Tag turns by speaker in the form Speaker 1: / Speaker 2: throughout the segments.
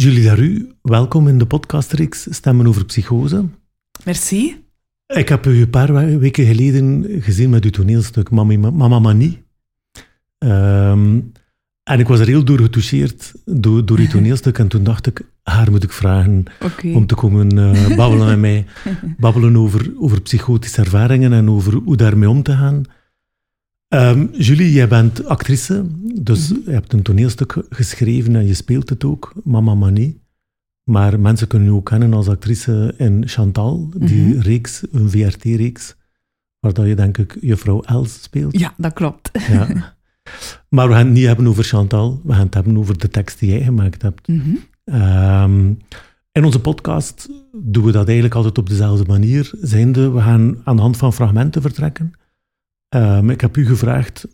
Speaker 1: Julie Daru, welkom in de podcastreeks Stemmen over Psychose.
Speaker 2: Merci.
Speaker 1: Ik heb u een paar weken geleden gezien met uw toneelstuk Mama Manie. Ehm, en ik was er heel door getoucheerd door, door uw toneelstuk. En toen dacht ik, haar moet ik vragen om te komen uh, babbelen met mij. Babbelen over, over psychotische ervaringen en over hoe daarmee om te gaan. Ehm, Julie, jij bent actrice, dus mhm. je hebt een toneelstuk geschreven en je speelt het ook, Mama Manie. Maar mensen kunnen je ook kennen als actrice in Chantal, die mhm. reeks, een VRT-reeks, waar dat je denk ik juffrouw Els speelt.
Speaker 2: Ja, dat klopt. Ja.
Speaker 1: Maar we gaan het niet hebben over Chantal, we gaan het hebben over de tekst die jij gemaakt hebt. Mhm. Ehm, in onze podcast doen we dat eigenlijk altijd op dezelfde manier. Zijnde, we gaan aan de hand van fragmenten vertrekken. Um, ik heb u gevraagd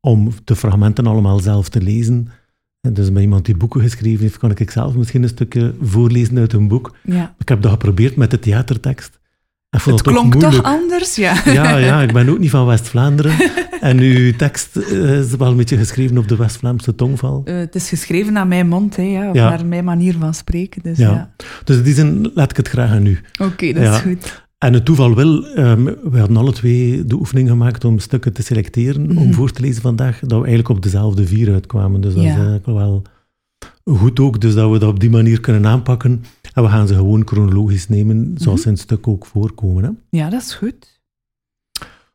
Speaker 1: om de fragmenten allemaal zelf te lezen. En dus met iemand die boeken geschreven heeft, kan ik zelf misschien een stukje voorlezen uit een boek. Ja. Ik heb dat geprobeerd met de theatertekst.
Speaker 2: Het klonk toch anders, ja.
Speaker 1: Ja, ja, ik ben ook niet van West-Vlaanderen. en uw tekst eh, is wel een beetje geschreven op de West-Vlaamse tongval.
Speaker 2: Uh, het is geschreven naar mijn mond, hè, ja, of naar mijn manier van spreken. Dus, ja.
Speaker 1: dus in die zin laat ik het graag aan u.
Speaker 2: Oké, dat is goed.
Speaker 1: En het toeval wil, um, we hadden alle twee de oefening gemaakt om stukken te selecteren, om mhm. voor te lezen vandaag, dat we eigenlijk op dezelfde vier uitkwamen. Dus dat is eigenlijk wel goed ook, dus dat we dat op die manier kunnen aanpakken. En we gaan ze gewoon chronologisch nemen, zoals ze in het stuk ook voorkomen. Hè?
Speaker 2: Ja, dat is goed.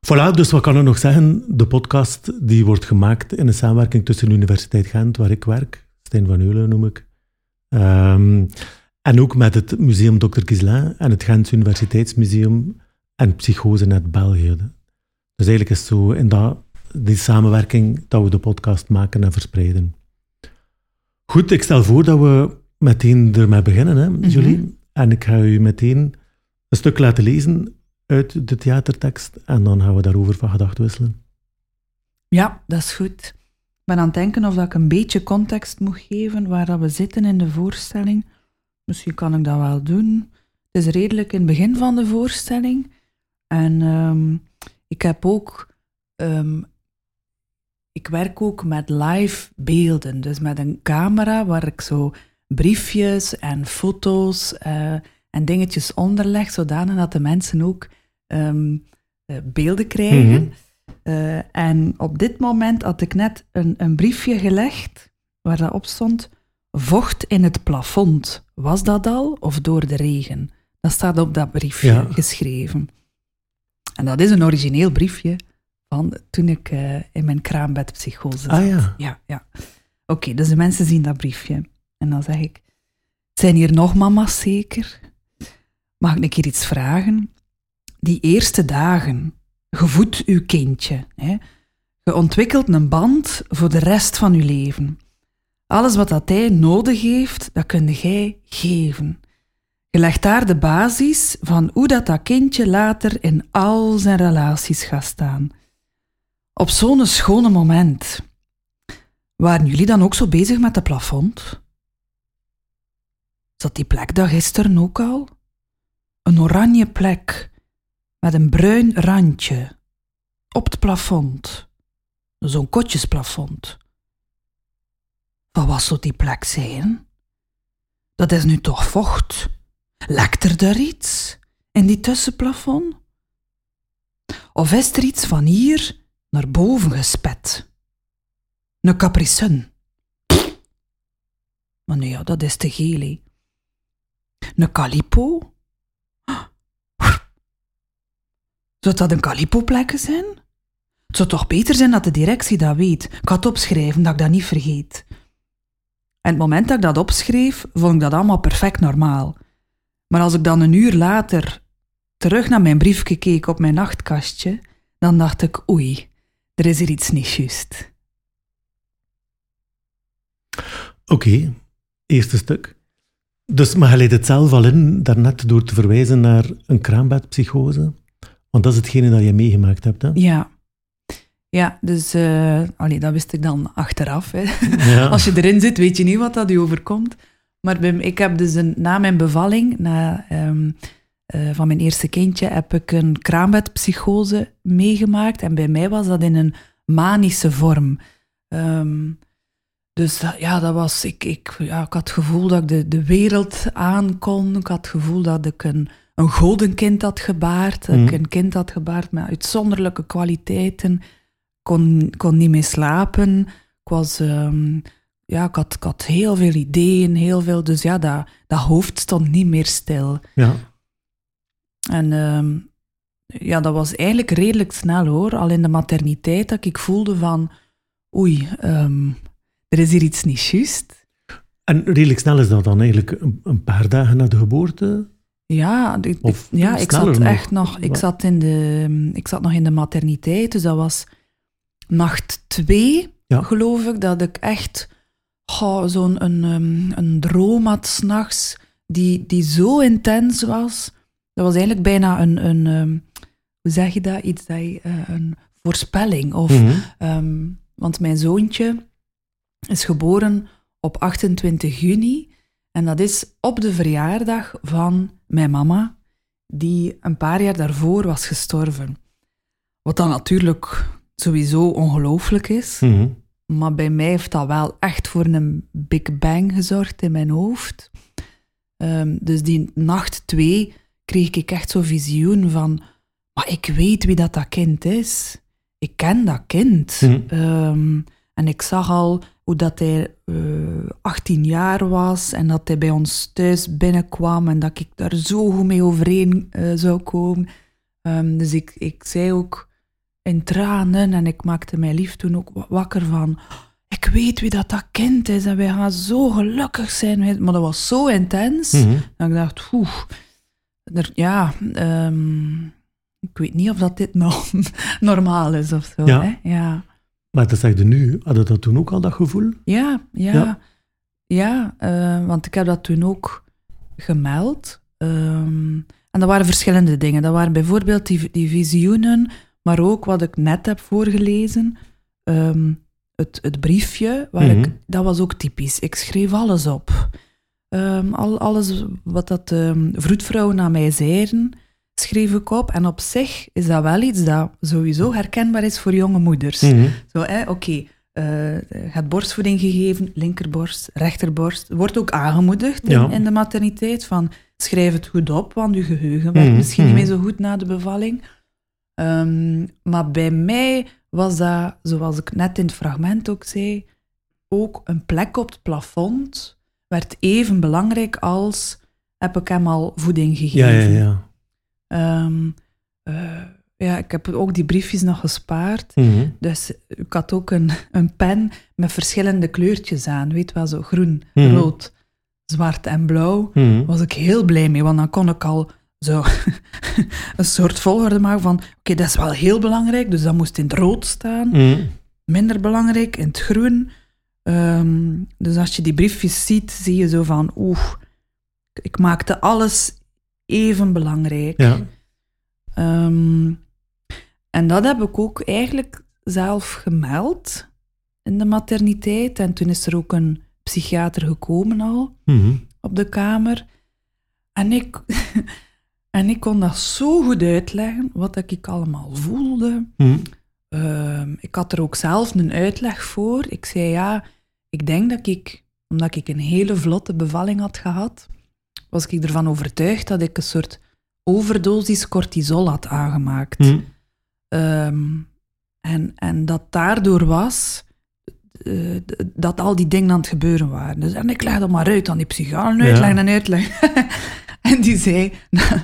Speaker 1: Voilà, dus wat kan ik nog zeggen? De podcast die wordt gemaakt in een samenwerking tussen de Universiteit Gent, waar ik werk, Stijn van Eulen noem ik, um, en ook met het Museum Dr. Gislain en het Gentse Universiteitsmuseum en Psychosenet België. Dus eigenlijk is het zo in dat, die samenwerking dat we de podcast maken en verspreiden. Goed, ik stel voor dat we meteen ermee beginnen, hè, mhm. Julie. En ik ga u meteen een stuk laten lezen uit de theatertekst en dan gaan we daarover van gedachten wisselen.
Speaker 2: Ja, dat is goed. Ik ben aan het denken of dat ik een beetje context moet geven waar dat we zitten in de voorstelling. Misschien kan ik dat wel doen. Het is redelijk in het begin van de voorstelling. En ehm, ik heb ook. Um, ik werk ook met live beelden. Dus met een camera waar ik zo briefjes en foto's uh, en dingetjes onderleg, zodanig dat de mensen ook um, beelden krijgen. Mm en op dit moment had ik net een, een briefje gelegd waar dat op stond Vocht in het plafond, was dat al of door de regen? Dat staat op dat briefje geschreven. En dat is een origineel briefje van toen ik uh, in mijn kraambedpsychose zat.
Speaker 1: Ah ja.
Speaker 2: Ja, ja. Oké, dus de mensen zien dat briefje. En dan zeg ik, zijn hier nog mama's zeker? Mag ik een keer iets vragen? Die eerste dagen, gevoed uw kindje. Hè? Je ontwikkelt een band voor de rest van uw leven. Alles wat dat hij nodig heeft, dat kun jij geven. Je legt daar de basis van hoe dat, dat kindje later in al zijn relaties gaat staan. Op zo'n schone moment. Waren jullie dan ook zo bezig met de plafond? Zat die plek daar gisteren ook al? Een oranje plek met een bruin randje op het plafond. Zo'n kotjesplafond. Wat was zo die plek zijn? Dat is nu toch vocht? Lekt er daar iets in die tussenplafond? Of is er iets van hier naar boven gespet? Een capricen? Maar nee, ja, dat is te geel. Een calipo? Zou dat een calipo-plek zijn? Het zou toch beter zijn dat de directie dat weet. Ik ga het opschrijven, dat ik dat niet vergeet. En het moment dat ik dat opschreef, vond ik dat allemaal perfect normaal. Maar als ik dan een uur later terug naar mijn briefje keek op mijn nachtkastje, dan dacht ik, oei, er is er iets niet juist.
Speaker 1: Oké, eerste stuk. Dus, maar je leidt het zelf al in, daarnet door te verwijzen naar een kraambedpsychose. Want dat is hetgene dat je meegemaakt hebt, hè?
Speaker 2: Ja. Ja, dus uh, dat wist ik dan achteraf. Hè. Als je erin zit, weet je niet wat dat je overkomt. Maar ik heb dus een, na mijn bevalling, na, um, uh, van mijn eerste kindje, heb ik een kraambedpsychose meegemaakt. En bij mij was dat in een manische vorm. Um, Dus ja, dat was, ik, ik, ja, ik had het gevoel dat ik de, de wereld aankon. Ik had het gevoel dat ik een, een golden kind had gebaard. Dat ik
Speaker 1: Mhm.
Speaker 2: een kind had gebaard met uitzonderlijke kwaliteiten. Kon, kon niet meer slapen. Ik was, ehm, ja, ik had, ik had heel veel ideeën, heel veel. Dus ja, dat, dat hoofd stond niet meer stil.
Speaker 1: Ja.
Speaker 2: En ehm, ja, dat was eigenlijk redelijk snel hoor. Al in de materniteit dat ik voelde van, oei, ehm, er is hier iets niet juist.
Speaker 1: En redelijk snel is dat dan eigenlijk een, paar dagen na de geboorte?
Speaker 2: Ja, ik,
Speaker 1: Of
Speaker 2: ja, ik zat
Speaker 1: nog?
Speaker 2: echt nog, ik
Speaker 1: Wat?
Speaker 2: zat, in de, ik zat nog in de materniteit, dus dat was nacht twee,
Speaker 1: Ja.
Speaker 2: geloof ik, dat ik echt goh, zo'n een, ehm, een droom had s'nachts, die, die zo intens was. Dat was eigenlijk bijna een, een ehm, hoe zeg je dat, iets dat je, eh, een voorspelling. Of,
Speaker 1: Mhm.
Speaker 2: Ehm, want mijn zoontje is geboren op 28 juni. En dat is op de verjaardag van mijn mama, die een paar jaar daarvoor was gestorven. Wat dan natuurlijk sowieso ongelooflijk is.
Speaker 1: Mhm.
Speaker 2: Maar bij mij heeft dat wel echt voor een big bang gezorgd in mijn hoofd. Ehm, dus die nacht twee kreeg ik echt zo'n visioen van... Maar ik weet wie dat, dat kind is. Ik ken dat kind.
Speaker 1: Mhm.
Speaker 2: Ehm, en ik zag al hoe dat hij eh 18 jaar was en dat hij bij ons thuis binnenkwam en dat ik daar zo goed mee overeen eh, zou komen. Ehm, dus ik, ik zei ook in tranen en ik maakte mijn lief toen ook wa- wakker van... Ik weet wie dat, dat kind is en wij gaan zo gelukkig zijn. Maar dat was zo intens.
Speaker 1: Mhm.
Speaker 2: Dat ik dacht, oeh, er, ja, ehm, ik weet niet of dat dit nog normaal is of zo.
Speaker 1: Ja.
Speaker 2: Hè? Ja,
Speaker 1: Maar dat zeg je nu, had je dat toen ook al, dat gevoel?
Speaker 2: ja, ja.
Speaker 1: Ja.
Speaker 2: ja. eh, want ik heb dat toen ook gemeld. Ehm, en dat waren verschillende dingen. Dat waren bijvoorbeeld die, die visioenen, maar ook wat ik net heb voorgelezen. Ehm, het, het briefje, waar
Speaker 1: Mhm.
Speaker 2: ik, dat was ook typisch. Ik schreef alles op. Ehm, al, alles wat dat ehm vroedvrouwen aan mij zeiden, schreef ik op. En op zich is dat wel iets dat sowieso herkenbaar is voor jonge moeders.
Speaker 1: Mhm.
Speaker 2: Zo, hè, oké, eh, je hebt borstvoeding gegeven, linkerborst, rechterborst. Wordt ook aangemoedigd in,
Speaker 1: Ja.
Speaker 2: in de materniteit van schrijf het goed op, want je geheugen werkt
Speaker 1: Mhm,
Speaker 2: misschien niet
Speaker 1: mhm.
Speaker 2: meer zo goed na de bevalling. Ehm, maar bij mij was dat, zoals ik net in het fragment ook zei, ook een plek op het plafond werd even belangrijk als heb ik hem al voeding gegeven.
Speaker 1: Ja, ja, ja.
Speaker 2: Ehm, eh, ja, ik heb ook die briefjes nog gespaard.
Speaker 1: Mhm.
Speaker 2: Dus ik had ook een, een pen met verschillende kleurtjes aan. Weet wel, zo groen,
Speaker 1: Mhm.
Speaker 2: rood, zwart en blauw.
Speaker 1: Mhm.
Speaker 2: Was ik heel blij mee, want dan kon ik al zo een soort volgorde maken van oké, dat is wel heel belangrijk, dus dat moest in het rood staan.
Speaker 1: Mhm.
Speaker 2: Minder belangrijk, in het groen. Ehm, dus als je die briefjes ziet, zie je zo van oeh, ik maakte alles even belangrijk.
Speaker 1: Ja.
Speaker 2: Ehm, en dat heb ik ook eigenlijk zelf gemeld in de materniteit. En toen is er ook een psychiater gekomen al
Speaker 1: Mhm.
Speaker 2: op de kamer. En ik, en ik kon dat zo goed uitleggen, wat ik allemaal voelde.
Speaker 1: Mhm.
Speaker 2: Ehm, ik had er ook zelf een uitleg voor. Ik zei ja, ik denk dat ik, omdat ik een hele vlotte bevalling had gehad, was ik ervan overtuigd dat ik een soort overdosis cortisol had aangemaakt.
Speaker 1: Mhm.
Speaker 2: Ehm, en, en dat daardoor was eh, dat al die dingen aan het gebeuren waren. Dus, en ik leg dat maar uit aan die psychiater,
Speaker 1: Ja.
Speaker 2: uitleg en uitleg. en die zei, na-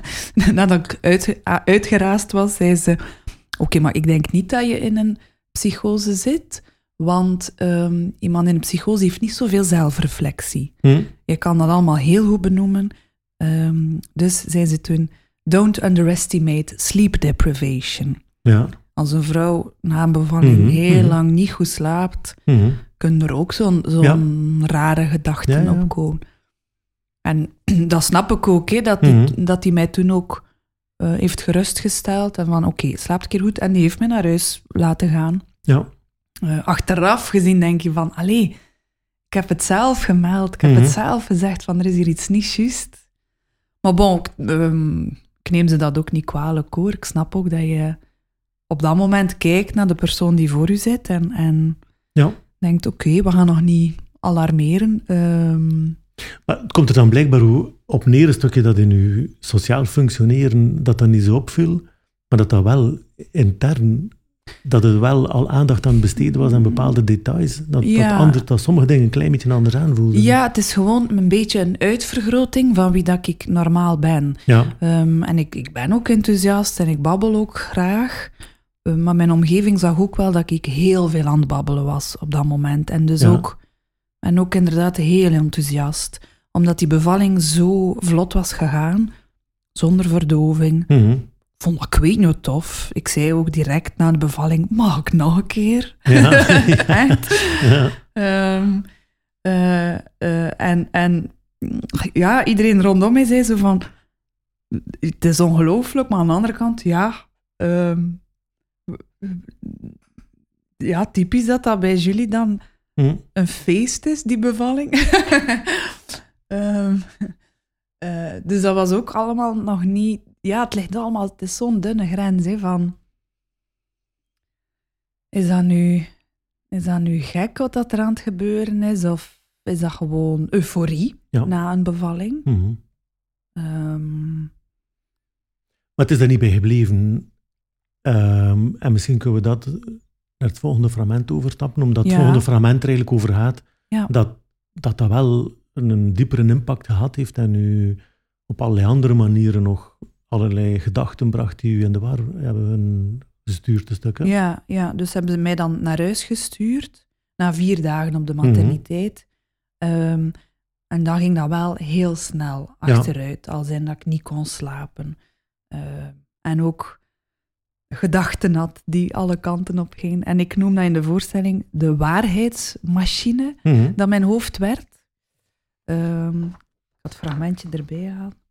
Speaker 2: nadat ik uit, uitgeraasd was, zei ze, oké, maar ik denk niet dat je in een psychose zit, want ehm, iemand in een psychose heeft niet zoveel zelfreflectie.
Speaker 1: Mhm.
Speaker 2: Je kan dat allemaal heel goed benoemen. Ehm, dus zei ze toen, don't underestimate sleep deprivation.
Speaker 1: Ja.
Speaker 2: Als een vrouw na een bevalling
Speaker 1: Mhm,
Speaker 2: heel
Speaker 1: mhm.
Speaker 2: lang niet goed slaapt,
Speaker 1: Mhm.
Speaker 2: kunnen er ook zo'n rare gedachten
Speaker 1: Ja, ja.
Speaker 2: opkomen. En dat snap ik ook, hè, dat, die,
Speaker 1: Mhm.
Speaker 2: dat die mij toen ook eh, heeft gerustgesteld. En van, oké, slaapt een keer goed. En die heeft mij naar huis laten gaan.
Speaker 1: Ja.
Speaker 2: Eh, achteraf gezien denk je van, allee, ik heb het zelf gemeld. Ik heb
Speaker 1: Mhm.
Speaker 2: het zelf gezegd van, er is hier iets niet juist. Maar bon, ik, ehm, ik neem ze dat ook niet kwalijk hoor. Ik snap ook dat je op dat moment kijkt naar de persoon die voor u zit en, en
Speaker 1: Ja.
Speaker 2: denkt, oké, we gaan nog niet alarmeren. Ehm,
Speaker 1: Maar het komt er dan blijkbaar hoe op neer een stukje dat in uw sociaal functioneren dat dat niet zo opviel, maar dat dat wel intern, dat er wel al aandacht aan besteed was aan bepaalde details, dat,
Speaker 2: Ja.
Speaker 1: dat, sommige dingen een klein beetje anders aanvoelden.
Speaker 2: ja, het is gewoon een beetje een uitvergroting van wie dat ik normaal ben.
Speaker 1: Ja,
Speaker 2: Ehm, en ik, ik ben ook enthousiast en ik babbel ook graag. Eh, maar mijn omgeving zag ook wel dat ik heel veel aan het babbelen was op dat moment. En dus
Speaker 1: Ja.
Speaker 2: ook, en ook inderdaad heel enthousiast. Omdat die bevalling zo vlot was gegaan, zonder verdoving.
Speaker 1: Mhm.
Speaker 2: Vond ik weet niet tof. Ik zei ook direct na de bevalling, mag ik nog een keer?
Speaker 1: ja.
Speaker 2: Echt?
Speaker 1: ja.
Speaker 2: Ehm, eh, eh, en, en ja, iedereen rondom mij zei zo van... Het is ongelooflijk, maar aan de andere kant, ja... ehm, ja, typisch dat dat bij jullie dan
Speaker 1: Mhm.
Speaker 2: een feest is, die bevalling. Ehm, eh, dus dat was ook allemaal nog niet... Ja, het ligt allemaal... Het is zo'n dunne grens, hè, van... Is dat nu... Is dat nu gek wat dat er aan het gebeuren is? Of is dat gewoon euforie
Speaker 1: Ja.
Speaker 2: na een bevalling? Ehm,
Speaker 1: Maar het is daar niet bij gebleven. Ehm, en misschien kunnen we dat naar het volgende fragment overstappen, omdat het volgende fragment er eigenlijk over gaat,
Speaker 2: Ja.
Speaker 1: dat, dat dat wel een, een diepere impact gehad heeft en u op allerlei andere manieren nog allerlei gedachten bracht die u in de war hebben gestuurd, een stuk. hè?
Speaker 2: ja, ja, dus hebben ze mij dan naar huis gestuurd, na vier dagen op de materniteit. Ehm, en dan ging dat wel heel snel
Speaker 1: Ja.
Speaker 2: achteruit, als in dat ik niet kon slapen. Eh, en ook gedachten had die alle kanten op gingen. En ik noem dat in de voorstelling de waarheidsmachine.
Speaker 1: Mhm.
Speaker 2: dat mijn hoofd werd. Ehm, ik het fragmentje erbij halen.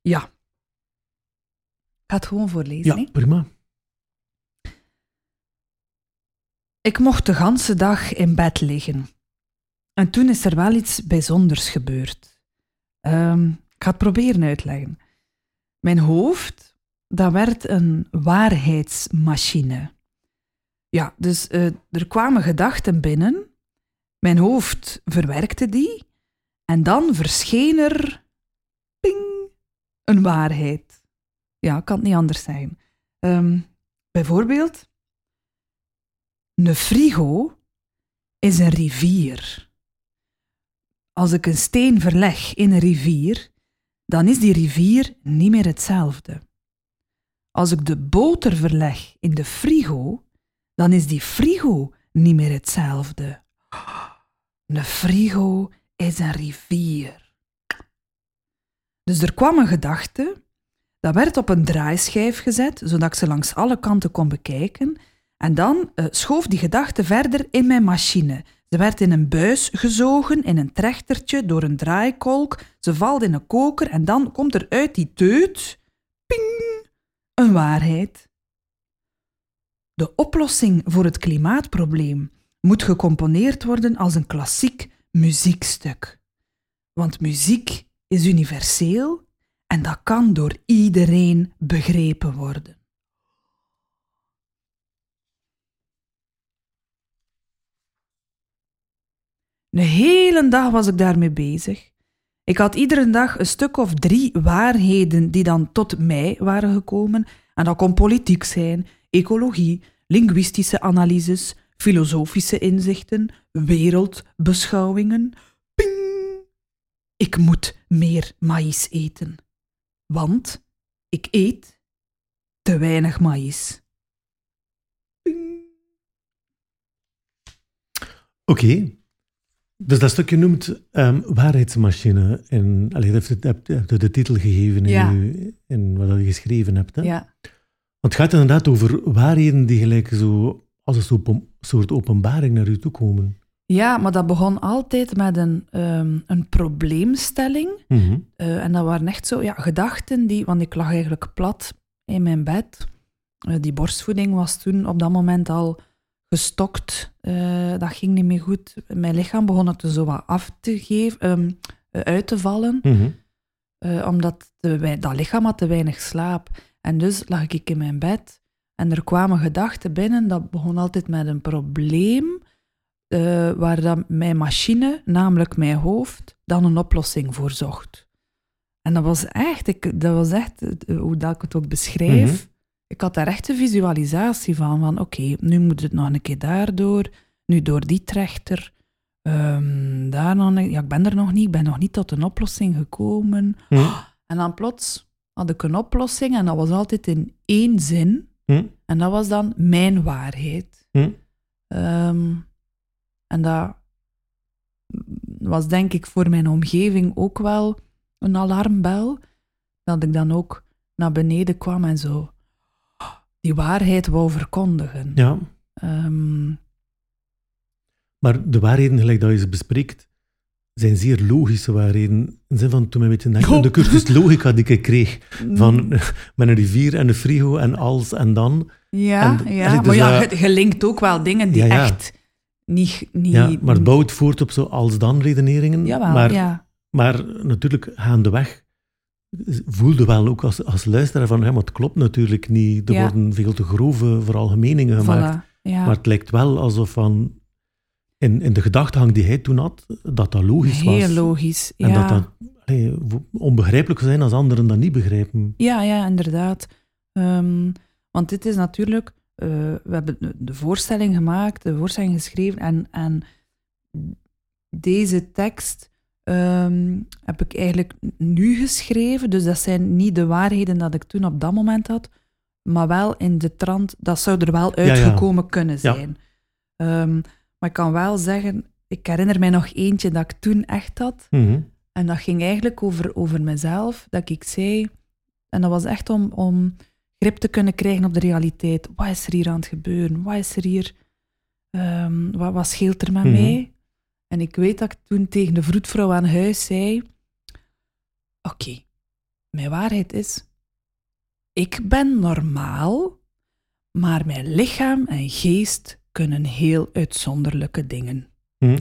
Speaker 2: Ja. Ik ga het gewoon voorlezen.
Speaker 1: Ja, prima.
Speaker 2: Ik mocht de ganse dag in bed liggen. En toen is er wel iets bijzonders gebeurd. Ehm, ik ga het proberen uitleggen. Mijn hoofd, dat werd een waarheidsmachine. Ja, dus eh, er kwamen gedachten binnen. Mijn hoofd verwerkte die. En dan verscheen er... Ping! Een waarheid. Ja, kan het niet anders zijn. Ehm, bijvoorbeeld... Een frigo is een rivier. Als ik een steen verleg in een rivier, dan is die rivier niet meer hetzelfde. Als ik de boter verleg in de frigo, dan is die frigo niet meer hetzelfde. Een frigo is een rivier. Dus er kwam een gedachte, dat werd op een draaischijf gezet, zodat ik ze langs alle kanten kon bekijken. En dan eh, schoof die gedachte verder in mijn machine. Ze werd in een buis gezogen, in een trechtertje, door een draaikolk. Ze valt in een koker en dan komt er uit die teut... Ping! Een waarheid. De oplossing voor het klimaatprobleem moet gecomponeerd worden als een klassiek muziekstuk. Want muziek is universeel en dat kan door iedereen begrepen worden. Een hele dag was ik daarmee bezig. Ik had iedere dag een stuk of drie waarheden die dan tot mij waren gekomen. En dat kon politiek zijn, ecologie, linguïstische analyses, filosofische inzichten, wereldbeschouwingen. Ping! Ik moet meer maïs eten. Want ik eet te weinig maïs.
Speaker 1: Oké. Dus dat stukje noemt ehm, waarheidsmachine. En, allee, dat heeft, heb, je de titel gegeven in,
Speaker 2: Ja.
Speaker 1: uw- in wat je geschreven hebt. Hè?
Speaker 2: Ja.
Speaker 1: Want het gaat inderdaad over waarheden die gelijk zo als een soort openbaring naar u toe komen.
Speaker 2: ja, maar dat begon altijd met een, ehm, een probleemstelling.
Speaker 1: Mhm.
Speaker 2: Eh, en dat waren echt zo ja, gedachten die, want ik lag eigenlijk plat in mijn bed. Eh, die borstvoeding was toen op dat moment al gestokt. Eh, dat ging niet meer goed. Mijn lichaam begon het zo wat af te geven, ehm, eh, uit te vallen,
Speaker 1: Mhm.
Speaker 2: eh, omdat dat lichaam had te weinig slaap. En dus lag ik in mijn bed En er kwamen gedachten binnen, dat begon altijd met een probleem, eh, waar dat mijn machine, namelijk mijn hoofd, dan een oplossing voor zocht. En dat was echt, ik, dat was echt hoe dat ik het ook beschrijf.
Speaker 1: Mhm.
Speaker 2: Ik had daar echt een visualisatie van, van oké, nu moet het nog een keer daardoor, nu door die trechter, ehm, daar nog een- ja, ik ben er nog niet, ik ben nog niet tot een oplossing gekomen.
Speaker 1: Hm,
Speaker 2: En dan plots had ik een oplossing en dat was altijd in één zin.
Speaker 1: hm,
Speaker 2: En dat was dan mijn waarheid.
Speaker 1: hm.
Speaker 2: Ehm, en dat was denk ik voor mijn omgeving ook wel een alarmbel. Dat ik dan ook naar beneden kwam en zo die waarheid wou verkondigen.
Speaker 1: Ja,
Speaker 2: Ehm,
Speaker 1: maar de waarheden, gelijk dat je ze bespreekt, zijn zeer logische waarheden. In de zin van toen we met de,
Speaker 2: Oh.
Speaker 1: de cursus logica die ik kreeg, van met een rivier en een frigo en als en dan.
Speaker 2: ja,
Speaker 1: en-
Speaker 2: ja.
Speaker 1: dus
Speaker 2: maar ja, je, je linkt ook wel dingen die
Speaker 1: Ja, ja.
Speaker 2: echt niet... niet
Speaker 1: Ja, maar het bouwt voort op zo als-dan redeneringen.
Speaker 2: Jawel,
Speaker 1: maar,
Speaker 2: ja.
Speaker 1: maar natuurlijk, gaandeweg voelde wel ook als, als luisteraar van, ja, maar het klopt natuurlijk niet. Er
Speaker 2: Ja.
Speaker 1: worden veel te grove veralgemeningen gemaakt.
Speaker 2: Voilà, ja.
Speaker 1: Maar het lijkt wel alsof van, in, in de gedachtegang die hij toen had, dat dat logisch
Speaker 2: Heel
Speaker 1: was.
Speaker 2: logisch.
Speaker 1: En
Speaker 2: ja.
Speaker 1: dat dat allee, onbegrijpelijk zou zijn als anderen dat niet begrijpen.
Speaker 2: Ja, ja, inderdaad. Ehm, want dit is natuurlijk, eh, we hebben de- de voorstelling gemaakt, de voorstelling geschreven en, en deze tekst ehm, heb ik eigenlijk nu geschreven. Dus dat zijn niet de waarheden dat ik toen op dat moment had, maar wel in de trant, dat zou er wel
Speaker 1: Ja, ja.
Speaker 2: uitgekomen kunnen
Speaker 1: Ja.
Speaker 2: zijn. Ehm, maar ik kan wel zeggen, ik herinner mij nog eentje dat ik toen echt had.
Speaker 1: Mhm.
Speaker 2: En dat ging eigenlijk over, over mezelf, dat ik zei, en dat was echt om, om grip te kunnen krijgen op de realiteit. Wat is er hier aan het gebeuren? Wat is er hier? ehm, wat, wat scheelt er met
Speaker 1: Mhm.
Speaker 2: mij? En ik weet dat ik toen tegen de vroedvrouw aan huis zei: Oké, mijn waarheid is, ik ben normaal, maar mijn lichaam en geest kunnen heel uitzonderlijke dingen.
Speaker 1: Mhm.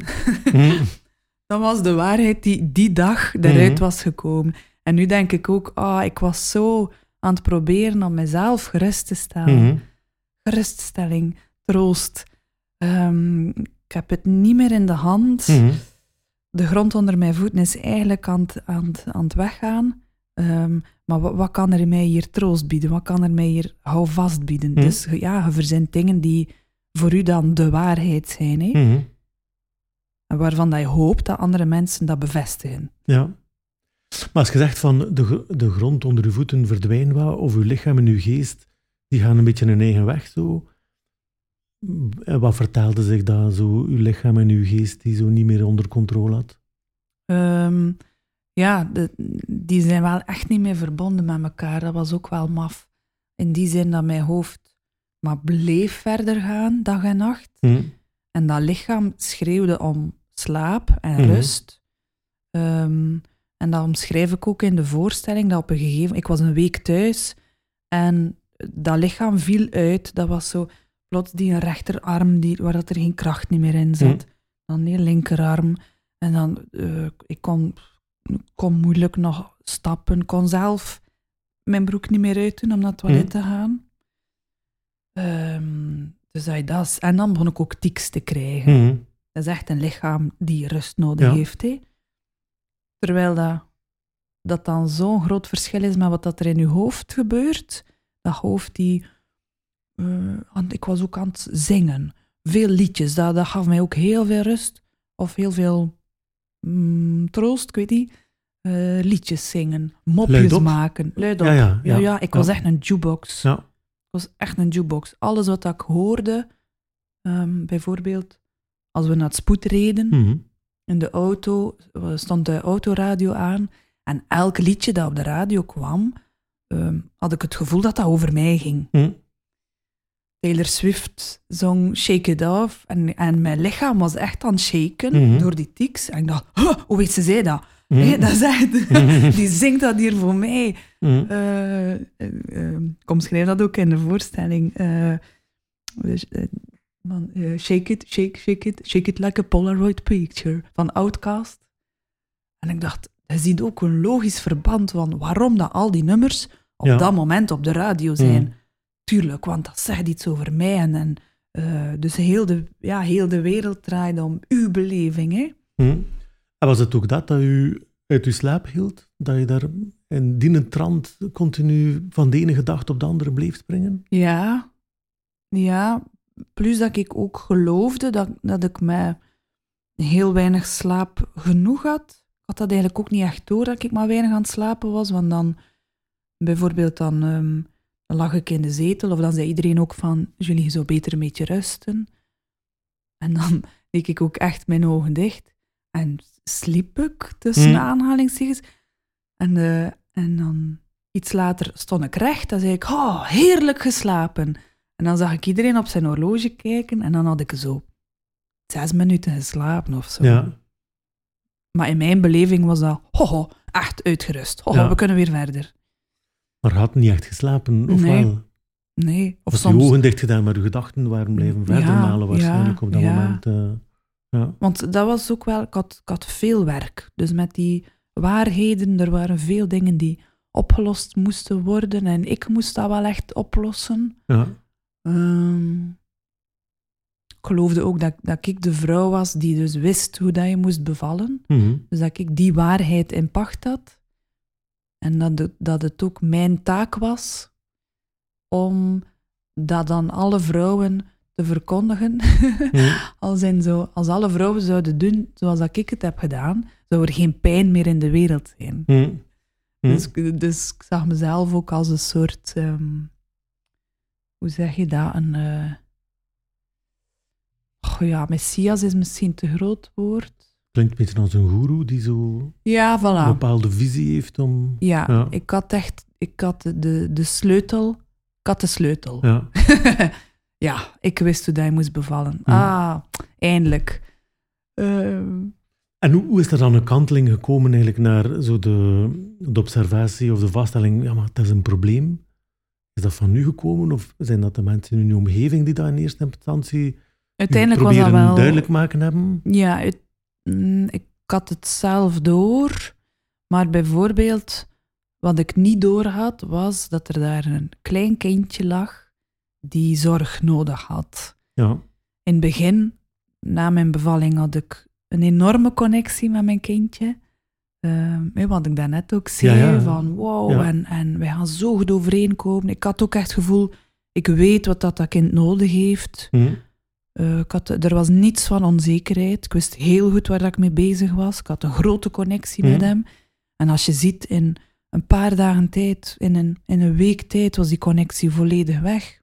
Speaker 1: Mhm.
Speaker 2: Dat was de waarheid die die dag eruit
Speaker 1: Mhm.
Speaker 2: was gekomen. En nu denk ik ook, ah, ik was zo aan het proberen om mezelf gerust te stellen. Geruststelling, troost. Ik heb het niet meer in de hand.
Speaker 1: Mhm.
Speaker 2: De grond onder mijn voeten is eigenlijk aan het, aan het, aan het weggaan. Ehm, maar wat, wat kan er mij hier troost bieden? Wat kan er mij hier houvast bieden?
Speaker 1: Mhm.
Speaker 2: Dus ja, je verzint dingen die voor u dan de waarheid zijn. Hè?
Speaker 1: Mhm.
Speaker 2: En waarvan dat je hoopt dat andere mensen dat bevestigen.
Speaker 1: Ja. Maar als je zegt van de, de grond onder je voeten verdwijnt wat, of je lichaam en je geest, die gaan een beetje hun eigen weg zo. Wat vertelde zich dat zo, je lichaam en je geest die zo niet meer onder controle had?
Speaker 2: Ehm, ja, de- die zijn wel echt niet meer verbonden met elkaar. Dat was ook wel maf. In die zin dat mijn hoofd maar bleef verder gaan, dag en nacht.
Speaker 1: Hm.
Speaker 2: En dat lichaam schreeuwde om slaap en
Speaker 1: Mhm.
Speaker 2: rust. Ehm, en dat omschrijf ik ook in de voorstelling. Dat op een gegeven ik was een week thuis en dat lichaam viel uit. Dat was zo plots die rechterarm die, waar dat er geen kracht niet meer in zat. Dan die linkerarm. En dan, eh, ik kon, kon moeilijk nog stappen, kon zelf mijn broek niet meer uitdoen om naar het toilet
Speaker 1: Mhm.
Speaker 2: te gaan. Ehm, dus dat je dat En dan begon ik ook tics te krijgen.
Speaker 1: Mhm.
Speaker 2: Dat is echt een lichaam die rust nodig
Speaker 1: Ja.
Speaker 2: heeft. Hè? Terwijl dat, dat dan zo'n groot verschil is met wat dat er in je hoofd gebeurt. Dat hoofd die... eh, aan- ik was ook aan het zingen. Veel liedjes, dat, dat gaf mij ook heel veel rust. Of heel veel mm, troost, ik weet niet. Eh, liedjes zingen, mopjes
Speaker 1: Luidop?
Speaker 2: maken. Luidop.
Speaker 1: Ja,
Speaker 2: Ja,
Speaker 1: ja,
Speaker 2: ja,
Speaker 1: ja.
Speaker 2: ik was echt een jukebox.
Speaker 1: Ja.
Speaker 2: Ik was echt een jukebox. Alles wat ik hoorde, ehm, bijvoorbeeld als we naar het spoed reden,
Speaker 1: Mhm.
Speaker 2: in de auto stond de autoradio aan. En elk liedje dat op de radio kwam, ehm, had ik het gevoel dat dat over mij ging.
Speaker 1: Mhm.
Speaker 2: Taylor Swift zong Shake It Off. En, en mijn lichaam was echt aan het shaken
Speaker 1: Mhm.
Speaker 2: door die tics. En ik dacht, "Huh, hoe weet ze zij dat?
Speaker 1: Mhm.
Speaker 2: Dat is echt, die zingt dat hier voor mij. Eh, ik omschrijf dat ook in de voorstelling. Dus, eh, van, eh, shake it, shake, shake it, shake it like a Polaroid picture van Outcast. En ik dacht, je ziet ook een logisch verband van waarom dat al die nummers op
Speaker 1: Ja.
Speaker 2: dat moment op de radio zijn. Tuurlijk, want dat zegt iets over mij. En, en eh, dus heel de, ja, heel de wereld draait om uw beleving. Hè?
Speaker 1: Hm. En was het ook dat dat u uit uw slaap hield? Dat je daar in die trant continu van de ene gedachte op de andere bleef springen?
Speaker 2: Ja, ja. Plus dat ik ook geloofde dat, dat ik met heel weinig slaap genoeg had. Ik had dat eigenlijk ook niet echt door dat ik maar weinig aan het slapen was. Want dan, bijvoorbeeld, dan, ehm, dan lag ik in de zetel of dan zei iedereen ook van, jullie zou beter een beetje rusten. En dan deed ik ook echt mijn ogen dicht. En sliep ik tussen
Speaker 1: Hmm.
Speaker 2: aanhalingstekens. En, eh, en dan iets later stond ik recht. Dan zei ik, oh, heerlijk geslapen. En dan zag ik iedereen op zijn horloge kijken. En dan had ik zo zes minuten geslapen of zo.
Speaker 1: Ja.
Speaker 2: Maar in mijn beleving was dat, hoho, echt uitgerust. Hoho,
Speaker 1: Ja.
Speaker 2: we kunnen weer verder.
Speaker 1: Maar je had niet echt geslapen, of
Speaker 2: Nee.
Speaker 1: wel?
Speaker 2: Nee, of
Speaker 1: Of je
Speaker 2: soms...
Speaker 1: ogen dicht gedaan, maar je gedachten waren blijven verder
Speaker 2: Ja,
Speaker 1: malen waarschijnlijk
Speaker 2: ja,
Speaker 1: op dat
Speaker 2: ja.
Speaker 1: moment. eh. ja.
Speaker 2: Want dat was ook wel, ik had, ik had veel werk. Dus met die waarheden, er waren veel dingen die opgelost moesten worden. En ik moest dat wel echt oplossen.
Speaker 1: Ja.
Speaker 2: Ehm, ik geloofde ook dat, dat ik de vrouw was die dus wist hoe dat je moest bevallen.
Speaker 1: Mhm.
Speaker 2: Dus dat ik die waarheid in pacht had. En dat het, dat het ook mijn taak was om dat aan alle vrouwen te verkondigen.
Speaker 1: Mhm.
Speaker 2: als, in zo, als alle vrouwen zouden doen zoals dat ik het heb gedaan, zou er geen pijn meer in de wereld zijn.
Speaker 1: Mhm. Mhm.
Speaker 2: Dus, dus ik zag mezelf ook als een soort, ehm, hoe zeg je dat, een, eh, oh ja, messias is misschien te groot woord.
Speaker 1: Klinkt een beetje als een goeroe die zo
Speaker 2: Ja,
Speaker 1: een
Speaker 2: voilà.
Speaker 1: bepaalde visie heeft om...
Speaker 2: Ja,
Speaker 1: Ja.
Speaker 2: ik had echt, ik had de, de sleutel, ik had de sleutel.
Speaker 1: Ja.
Speaker 2: Ja, ik wist hoe dat je moest bevallen. Ah, eindelijk. Ehm,
Speaker 1: En hoe, hoe is er dan een kanteling gekomen eigenlijk naar zo de, de observatie of de vaststelling, ja, maar dat is een probleem? Is dat van nu gekomen of zijn dat de mensen in uw omgeving die dat in eerste instantie
Speaker 2: uiteindelijk was dat
Speaker 1: proberen
Speaker 2: wel...
Speaker 1: duidelijk maken hebben?
Speaker 2: Ja, het- mm, ik had het zelf door. Maar bijvoorbeeld, wat ik niet door had, was dat er daar een klein kindje lag die zorg nodig had.
Speaker 1: Ja.
Speaker 2: In het begin, na mijn bevalling, had ik een enorme connectie met mijn kindje. Hè, wat ik daarnet ook zei,
Speaker 1: Ja, ja.
Speaker 2: van wow,
Speaker 1: Ja.
Speaker 2: en, en wij gaan zo goed overeenkomen. Ik had ook echt het gevoel, ik weet wat dat, dat kind nodig heeft.
Speaker 1: Hm.
Speaker 2: Eh, ik had, er was niets van onzekerheid. Ik wist heel goed waar dat ik mee bezig was. Ik had een grote connectie met
Speaker 1: Mhm.
Speaker 2: hem. En als je ziet, in een paar dagen tijd, in een, in een week tijd, was die connectie volledig weg.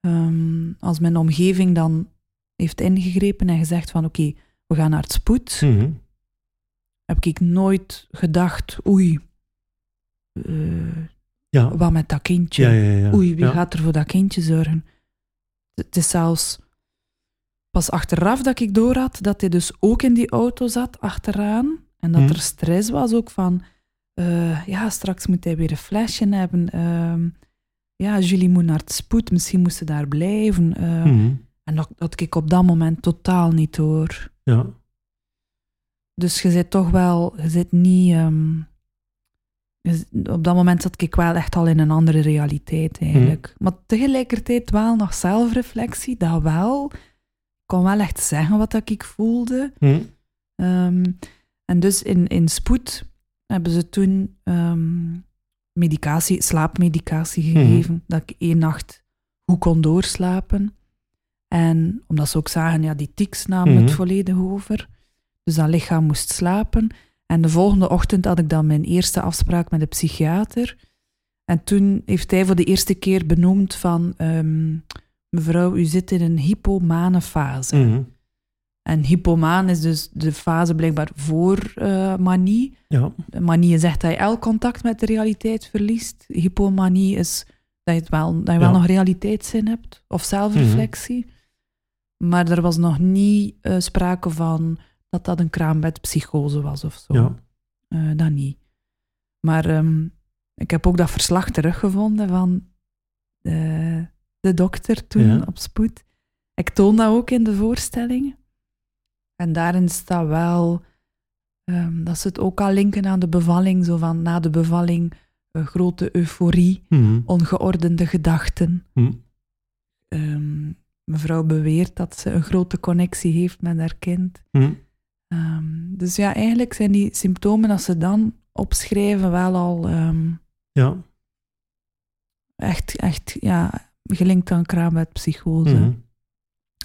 Speaker 2: Ehm, als mijn omgeving dan heeft ingegrepen en gezegd van oké, we gaan naar het spoed,
Speaker 1: Mhm.
Speaker 2: heb ik nooit gedacht, oei, eh,
Speaker 1: Ja.
Speaker 2: wat met dat kindje?
Speaker 1: Ja, ja, ja.
Speaker 2: Oei, wie gaat er voor dat kindje zorgen? Het is zelfs pas achteraf dat ik door had dat hij dus ook in die auto zat, achteraan. En dat
Speaker 1: Hmm.
Speaker 2: er stress was ook van, eh, ja, straks moet hij weer een flesje hebben. Ehm, ja, Julie moet naar het spoed, misschien moest ze daar blijven. eh,
Speaker 1: Mhm.
Speaker 2: En dat had ik op dat moment totaal niet door.
Speaker 1: Ja.
Speaker 2: Dus je zit toch wel, je zit niet. ehm, op dat moment zat ik wel echt al in een andere realiteit eigenlijk. Maar tegelijkertijd wel nog zelfreflectie, dat wel. Kon wel echt zeggen wat dat ik voelde.
Speaker 1: Hm.
Speaker 2: Ehm, en dus in, in spoed hebben ze toen ehm, medicatie, slaapmedicatie gegeven, dat ik één nacht goed kon doorslapen. En omdat ze ook zagen, ja, die tics namen
Speaker 1: Mhm.
Speaker 2: het volledig over. Dus dat lichaam moest slapen. En de volgende ochtend had ik dan mijn eerste afspraak met de psychiater. En toen heeft hij voor de eerste keer benoemd van... ehm, mevrouw, u zit in een hypomane fase.
Speaker 1: Mhm.
Speaker 2: En hypomaan is dus de fase blijkbaar voor eh, manie.
Speaker 1: Ja.
Speaker 2: Manie echt dat je elk contact met de realiteit verliest. Hypomanie is dat je, het wel, dat je wel nog realiteitszin hebt, of zelfreflectie. Maar er was nog niet eh, sprake van dat dat een kraambedpsychose was of zo.
Speaker 1: Ja.
Speaker 2: Eh, dat niet. Maar ehm, ik heb ook dat verslag teruggevonden van de dokter toen
Speaker 1: Ja.
Speaker 2: op spoed. Ik toon dat ook in de voorstelling. En daarin staat wel ehm, dat ze het ook al linken aan de bevalling. Zo van na de bevalling eh, grote euforie,
Speaker 1: Mhm.
Speaker 2: ongeordende gedachten.
Speaker 1: Mhm.
Speaker 2: Ehm, mevrouw beweert dat ze een grote connectie heeft met haar kind.
Speaker 1: Mhm.
Speaker 2: Ehm, dus ja, eigenlijk zijn die symptomen, als ze dan opschrijven, wel al
Speaker 1: Ja.
Speaker 2: echt, echt ja, gelinkt aan kraambedpsychose.
Speaker 1: Mhm.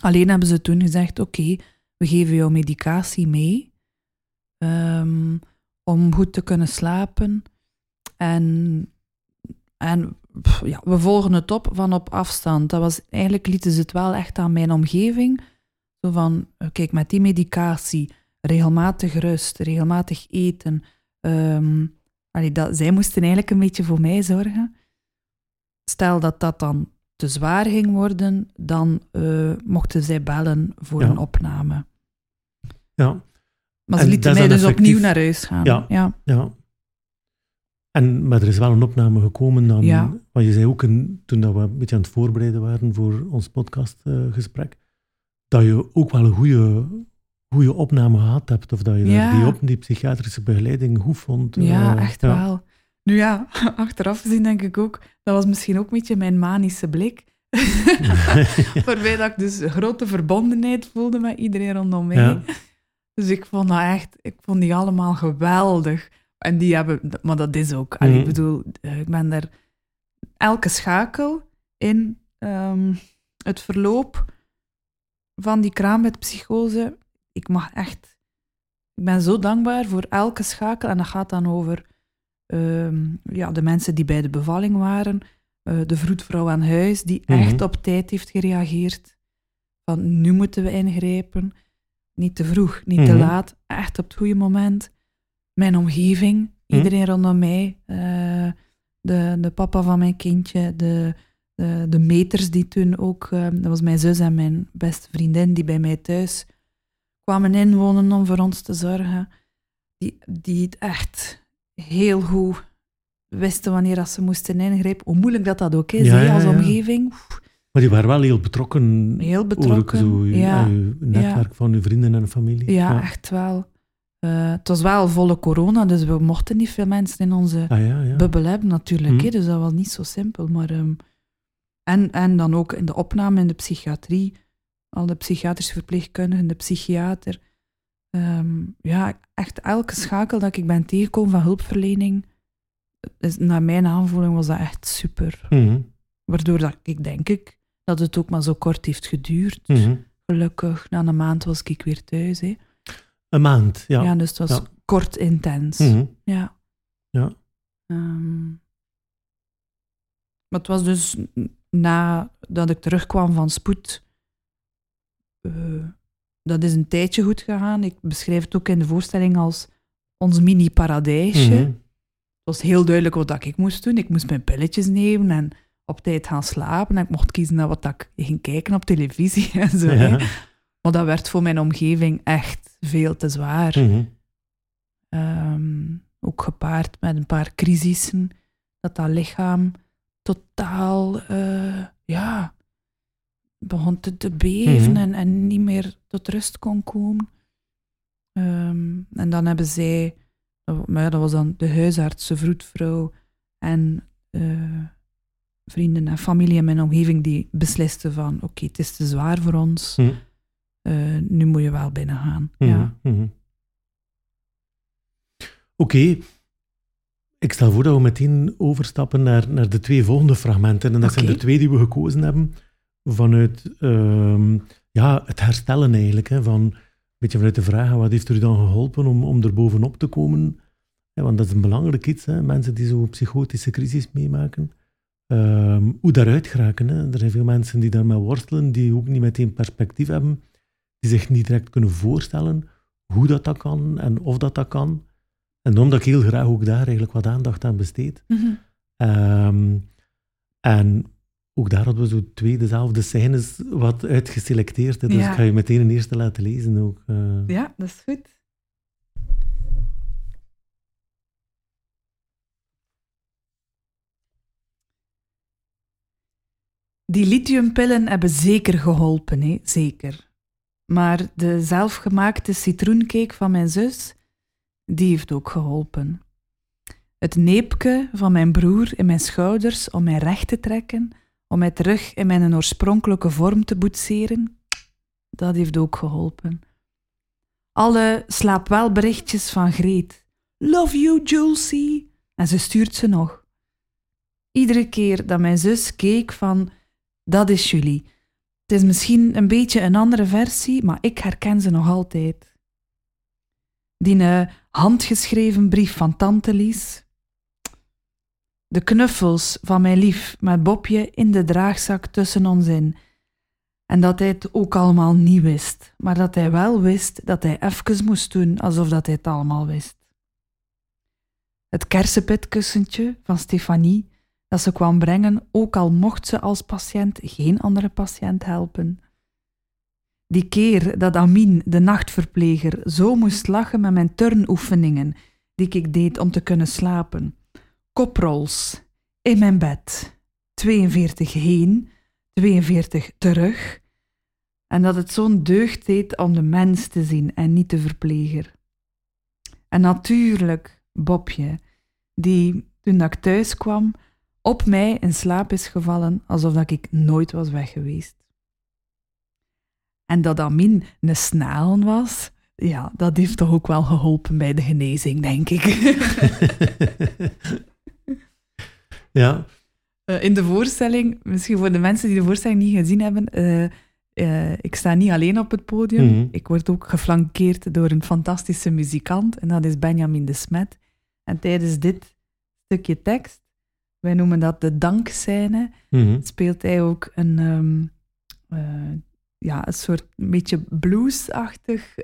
Speaker 2: Alleen hebben ze toen gezegd, oké, we geven jou medicatie mee ehm, om goed te kunnen slapen. En, en pff, ja, we volgen het op van op afstand. Dat was, eigenlijk lieten ze het wel echt aan mijn omgeving. Zo van, eh, kijk, met die medicatie, regelmatig rust, regelmatig eten. ehm, allee, dat, zij moesten eigenlijk een beetje voor mij zorgen. Stel dat dat dan te zwaar ging worden, dan eh, mochten zij bellen voor
Speaker 1: Ja.
Speaker 2: een opname.
Speaker 1: Ja.
Speaker 2: Maar ze
Speaker 1: En
Speaker 2: lieten mij dus
Speaker 1: effectief-
Speaker 2: opnieuw naar huis gaan.
Speaker 1: Ja.
Speaker 2: ja.
Speaker 1: Ja. En, maar er is wel een opname gekomen dan,
Speaker 2: Ja.
Speaker 1: want je zei ook in- toen dat we een beetje aan het voorbereiden waren voor ons podcastgesprek, dat je ook wel een goede, goede opname gehad hebt, of dat je
Speaker 2: Ja.
Speaker 1: die, op, die psychiatrische begeleiding goed vond.
Speaker 2: Ja,
Speaker 1: Eh,
Speaker 2: echt wel. Nu ja, achteraf gezien denk ik ook, dat was misschien ook een beetje mijn manische blik. Waarbij dat ik dus grote verbondenheid voelde met iedereen rondom mij.
Speaker 1: Ja.
Speaker 2: Dus ik vond dat echt, ik vond die allemaal geweldig. En die hebben, maar dat is ook.
Speaker 1: Mhm.
Speaker 2: Ik bedoel, eh, ik ben er elke schakel in ehm, het verloop van die kraambedpsychose. Ik mag echt, ik ben zo dankbaar voor elke schakel. En dat gaat dan over ehm, ja, de mensen die bij de bevalling waren, eh, de vroedvrouw aan huis, die
Speaker 1: Mhm.
Speaker 2: echt op tijd heeft gereageerd. Van nu moeten we ingrijpen. Niet te vroeg, niet te
Speaker 1: Mhm.
Speaker 2: laat, echt op het goede moment. Mijn omgeving,
Speaker 1: Mhm.
Speaker 2: iedereen rondom mij, eh, de, de papa van mijn kindje, de, de, de meters die toen ook, eh, dat was mijn zus en mijn beste vriendin die bij mij thuis kwamen inwonen om voor ons te zorgen, die, die het echt heel goed wisten wanneer dat ze moesten ingrijpen. Hoe moeilijk dat dat ook is,
Speaker 1: Ja, ja,
Speaker 2: als
Speaker 1: ja.
Speaker 2: omgeving.
Speaker 1: Maar die waren wel heel betrokken.
Speaker 2: Heel betrokken,
Speaker 1: Zo,
Speaker 2: ja.
Speaker 1: aan uw netwerk van uw vrienden en familie.
Speaker 2: Ja, echt wel. Eh, het was wel volle corona, dus we mochten niet veel mensen in onze
Speaker 1: Ah
Speaker 2: bubbel hebben natuurlijk. Hè, dus dat was niet zo simpel. Maar, ehm, en, en dan ook in de opname in de psychiatrie, al de psychiatrische verpleegkundigen, de psychiater. Ehm, ja, echt elke schakel dat ik ben tegengekomen van hulpverlening, is, naar mijn aanvoeling was dat echt super.
Speaker 1: Mhm,
Speaker 2: Waardoor dat ik denk ik dat het ook maar zo kort heeft geduurd.
Speaker 1: mhm.
Speaker 2: Gelukkig, na een maand was ik weer thuis. Hè.
Speaker 1: Een maand, ja.
Speaker 2: Ja, dus het was
Speaker 1: Ja.
Speaker 2: kort intens.
Speaker 1: Mhm.
Speaker 2: Ja.
Speaker 1: Ja.
Speaker 2: Ehm, maar het was dus nadat ik terugkwam van spoed. eh, dat is een tijdje goed gegaan. Ik beschrijf het ook in de voorstelling als ons mini-paradijsje.
Speaker 1: Mhm.
Speaker 2: Het was heel duidelijk wat dat ik moest doen. Ik moest mijn pilletjes nemen en op tijd gaan slapen. En ik mocht kiezen naar wat ik ging kijken op televisie en zo.
Speaker 1: Ja.
Speaker 2: Maar dat werd voor mijn omgeving echt veel te zwaar.
Speaker 1: Mhm.
Speaker 2: Ehm, ook gepaard met een paar crisissen. Dat dat lichaam totaal, eh, ja, begon te, te beven
Speaker 1: Mhm.
Speaker 2: en, en niet meer tot rust kon komen. Ehm, en dan hebben zij, maar ja, dat was dan de huisarts, de vroedvrouw en eh, vrienden en familie in mijn omgeving die beslisten van oké, het is te zwaar voor ons,
Speaker 1: Mhm.
Speaker 2: eh, nu moet je wel binnen gaan.
Speaker 1: Mhm,
Speaker 2: Ja.
Speaker 1: Oké. Ik stel voor dat we meteen overstappen naar, naar de twee volgende fragmenten. En dat zijn de twee die we gekozen hebben vanuit ehm, ja, het herstellen eigenlijk. Hè, van, een beetje vanuit de vraag, wat heeft er u dan geholpen om, om er bovenop te komen? Ja, want dat is een belangrijk iets, hè, mensen die zo'n psychotische crisis meemaken. Ehm, hoe daaruit geraken. Hè. Er zijn veel mensen die daarmee worstelen, die ook niet meteen perspectief hebben, die zich niet direct kunnen voorstellen hoe dat, dat kan en of dat dat kan. En omdat ik heel graag ook daar eigenlijk wat aandacht aan besteed.
Speaker 2: Mhm.
Speaker 1: Ehm, en ook daar hadden we zo twee dezelfde scènes wat uitgeselecteerd. hè. Dus
Speaker 2: Ja.
Speaker 1: ik ga je meteen een eerste laten lezen ook. eh.
Speaker 2: Ja, dat is goed. Die lithiumpillen hebben zeker geholpen, hè? zeker. Maar de zelfgemaakte citroencake van mijn zus, die heeft ook geholpen. het neepje van mijn broer in mijn schouders om mij recht te trekken, om mij terug in mijn oorspronkelijke vorm te boetseren, dat heeft ook geholpen. Alle slaapwelberichtjes van Greet. Love you, Julesy. En ze stuurt ze nog. Iedere keer dat mijn zus keek van, dat is Julie. Het is misschien een beetje een andere versie, maar ik herken ze nog altijd. Die uh, handgeschreven brief van tante Lies. De knuffels van mijn lief met Bobje in de draagzak tussen ons in. En dat hij het ook allemaal niet wist, maar dat hij wel wist dat hij even moest doen alsof dat hij het allemaal wist. Het kersenpitkussentje van Stefanie dat ze kwam brengen, ook al mocht ze als patiënt geen andere patiënt helpen. Die keer dat Amin, de nachtverpleger, zo moest lachen met mijn turnoefeningen die ik deed om te kunnen slapen. Koprols, in mijn bed, 42 heen, 42 terug. En dat het zo'n deugd deed om de mens te zien en niet de verpleger. En natuurlijk Bobje, die toen ik thuis kwam, op mij in slaap is gevallen alsof dat ik nooit was weg geweest. En dat Amin een snalen was, ja, dat heeft toch ook wel geholpen bij de genezing, denk ik.
Speaker 1: ja.
Speaker 2: Uh, in de voorstelling, misschien voor de mensen die de voorstelling niet gezien hebben, uh, uh, ik sta niet alleen op het podium. Mm -hmm. Ik word ook geflankeerd door een fantastische muzikant, en dat is Benjamin de Smet. En tijdens dit stukje tekst wij noemen dat de dankscène. Mm Speelt hij ook een, um, uh, ja, een soort een beetje bluesachtig.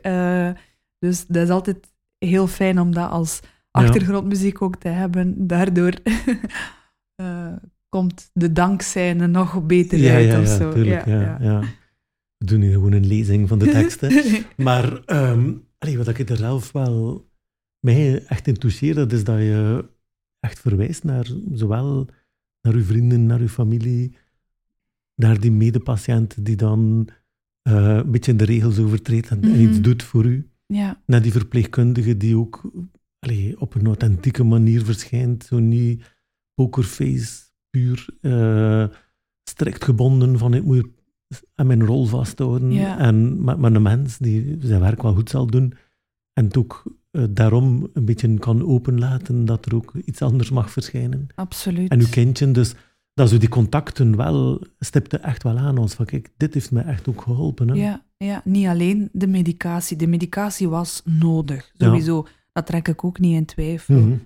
Speaker 2: Dus dat is altijd heel fijn om dat als achtergrondmuziek ook te hebben. Daardoor komt de dankscène nog beter
Speaker 1: ja,
Speaker 2: uit
Speaker 1: ja,
Speaker 2: of
Speaker 1: ja,
Speaker 2: zo.
Speaker 1: Tuurlijk, ja, ja. We doen hier gewoon een lezing van de teksten. maar um, allee, wat ik er zelf wel mij echt in dat is dat je echt verwijst naar zowel naar uw vrienden, naar uw familie, naar die medepatiënt die dan uh, een beetje de regels overtreedt en, mm -hmm. en, iets doet voor u.
Speaker 2: Ja.
Speaker 1: Naar die verpleegkundige die ook allee, op een authentieke manier verschijnt, zo niet pokerface, puur uh, strikt gebonden van ik moet aan mijn rol vasthouden.
Speaker 2: Ja.
Speaker 1: En, maar, maar een mens die zijn werk wel goed zal doen en het ook uh, daarom een beetje kan openlaten dat er ook iets anders mag verschijnen.
Speaker 2: Absoluut.
Speaker 1: En uw kindje, dus dat zo die contacten wel, stipte echt wel aan ons van kijk, dit heeft mij echt ook geholpen. Hè?
Speaker 2: Ja, ja, niet alleen de medicatie. De medicatie was nodig, sowieso. Ja. Dat trek ik ook niet in twijfel.
Speaker 1: Mm -hmm.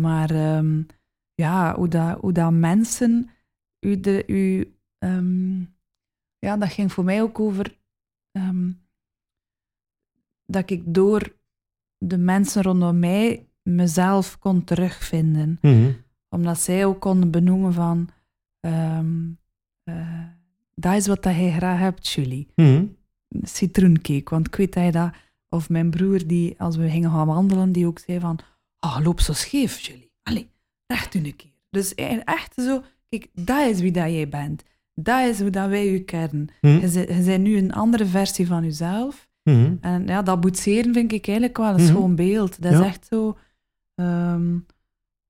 Speaker 2: Maar um, ja, hoe dat, hoe dat mensen u de, u, um, ja, dat ging voor mij ook over um, dat ik door de mensen rondom mij mezelf kon terugvinden.
Speaker 1: Mm -hmm.
Speaker 2: Omdat zij ook konden benoemen van... Um, uh, dat is wat dat jij graag hebt, Julie.
Speaker 1: Mm -hmm.
Speaker 2: Citroencake. Want ik weet dat je dat... Of mijn broer, die als we gingen gaan wandelen, die ook zei van... Oh, loop zo scheef, Julie. Allee, recht u een keer. Dus echt zo... Kijk, dat is wie dat jij bent. Dat is hoe dat wij u kennen.
Speaker 1: Hm.
Speaker 2: Mm -hmm. Je, je bent nu een andere versie van jezelf.
Speaker 1: Mm -hmm.
Speaker 2: En ja, dat boetseren vind ik eigenlijk wel een mm -hmm. schoon beeld. Dat
Speaker 1: ja.
Speaker 2: is echt zo... Um,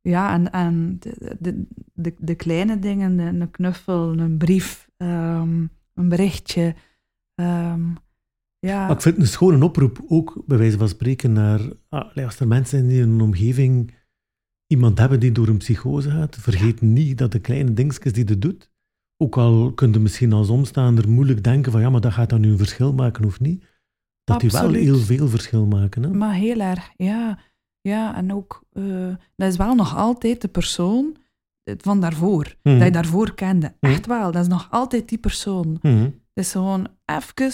Speaker 2: ja, en, en de, de, de, de, kleine dingen, een knuffel, een brief, um, een berichtje. Um, ja.
Speaker 1: Maar ik vind het een schone oproep, ook bij wijze van spreken, naar ah, als er mensen in een omgeving iemand hebben die door een psychose gaat, vergeet ja. niet dat de kleine dingetjes die je doet, ook al kun je misschien als omstaander moeilijk denken van ja, maar dat gaat dan nu een verschil maken of niet, dat die wel heel veel verschil maken. Hè?
Speaker 2: Maar heel erg, ja. Ja, en ook, uh, dat is wel nog altijd de persoon van daarvoor,
Speaker 1: Mhm.
Speaker 2: mm. dat je daarvoor kende. Mm. Echt wel, dat is nog altijd die persoon.
Speaker 1: Mm
Speaker 2: Het is gewoon even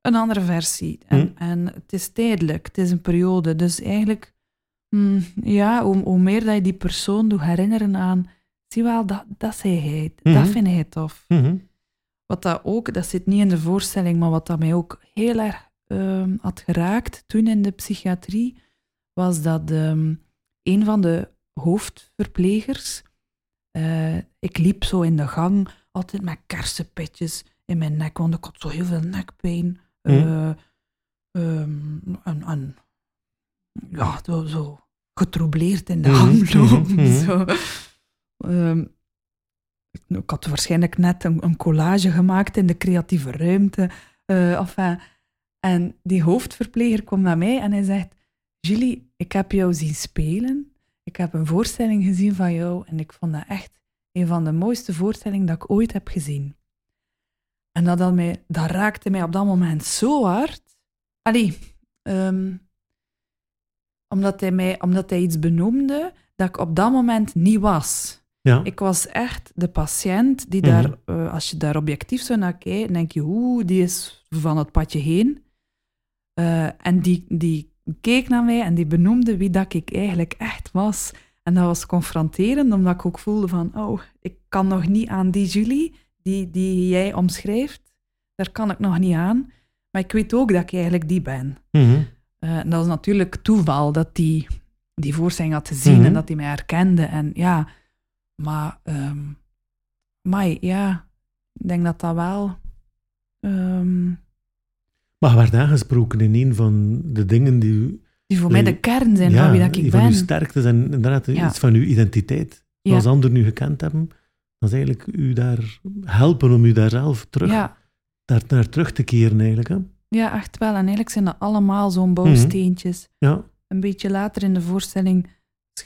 Speaker 2: een andere versie. En, en het is tijdelijk, het is een periode. Dus eigenlijk, mm, ja, hoe, hoe, meer dat je die persoon doet herinneren aan, zie wel, dat, dat zei hij,
Speaker 1: Mhm.
Speaker 2: dat vind hij tof.
Speaker 1: -hmm.
Speaker 2: Wat dat ook, dat zit niet in de voorstelling, maar wat dat mij ook heel erg uh, had geraakt toen in de psychiatrie, was dat um, een van de hoofdverplegers, uh, ik liep zo in de gang, altijd met kersenpitjes in mijn nek, want ik had zo heel veel nekpijn.
Speaker 1: Mm.
Speaker 2: Uh, um, en, en, ja, zo, zo getroubleerd in de
Speaker 1: Mhm,
Speaker 2: hand lopen.
Speaker 1: mhm, mhm.
Speaker 2: Zo. Ehm, ik, had waarschijnlijk net een, een collage gemaakt in de creatieve ruimte. eh, enfin. En die hoofdverpleger kwam naar mij en hij zegt: Julie, ik heb jou zien spelen. Ik heb een voorstelling gezien van jou en ik vond dat echt een van de mooiste voorstellingen dat ik ooit heb gezien. En dat, had mij, dat raakte mij op dat moment zo hard. Allee, ehm, omdat, hij mij, omdat hij iets benoemde dat ik op dat moment niet was.
Speaker 1: Ja.
Speaker 2: Ik was echt de patiënt die
Speaker 1: Mhm.
Speaker 2: daar, eh, als je daar objectief zo naar kijkt, denk je, oeh, die is van het padje heen. Eh, en die, die keek naar mij en die benoemde wie dat ik eigenlijk echt was. En dat was confronterend, omdat ik ook voelde van, oh, ik kan nog niet aan die Julie, die, die jij omschrijft. Daar kan ik nog niet aan. Maar ik weet ook dat ik eigenlijk die ben.
Speaker 1: Mhm.
Speaker 2: Eh, en dat is natuurlijk toeval dat die die voorstelling had gezien
Speaker 1: Mhm.
Speaker 2: en dat hij mij herkende. En ja, maar, ehm maar ja, ik denk dat dat wel. ehm,
Speaker 1: Maar werd aangesproken in een van de dingen die,
Speaker 2: die voor mij de kern zijn
Speaker 1: ja,
Speaker 2: van wie dat
Speaker 1: die
Speaker 2: ik
Speaker 1: van
Speaker 2: ben.
Speaker 1: uw sterktes en inderdaad
Speaker 2: Ja.
Speaker 1: iets van uw identiteit.
Speaker 2: Ja.
Speaker 1: Als anderen u gekend hebben, dan is eigenlijk u daar helpen om u daar zelf terug, daar, naar terug te keren eigenlijk. Hè?
Speaker 2: Ja, echt wel. En eigenlijk zijn dat allemaal zo'n
Speaker 1: Mhm.
Speaker 2: bouwsteentjes.
Speaker 1: Ja.
Speaker 2: Een beetje later in de voorstelling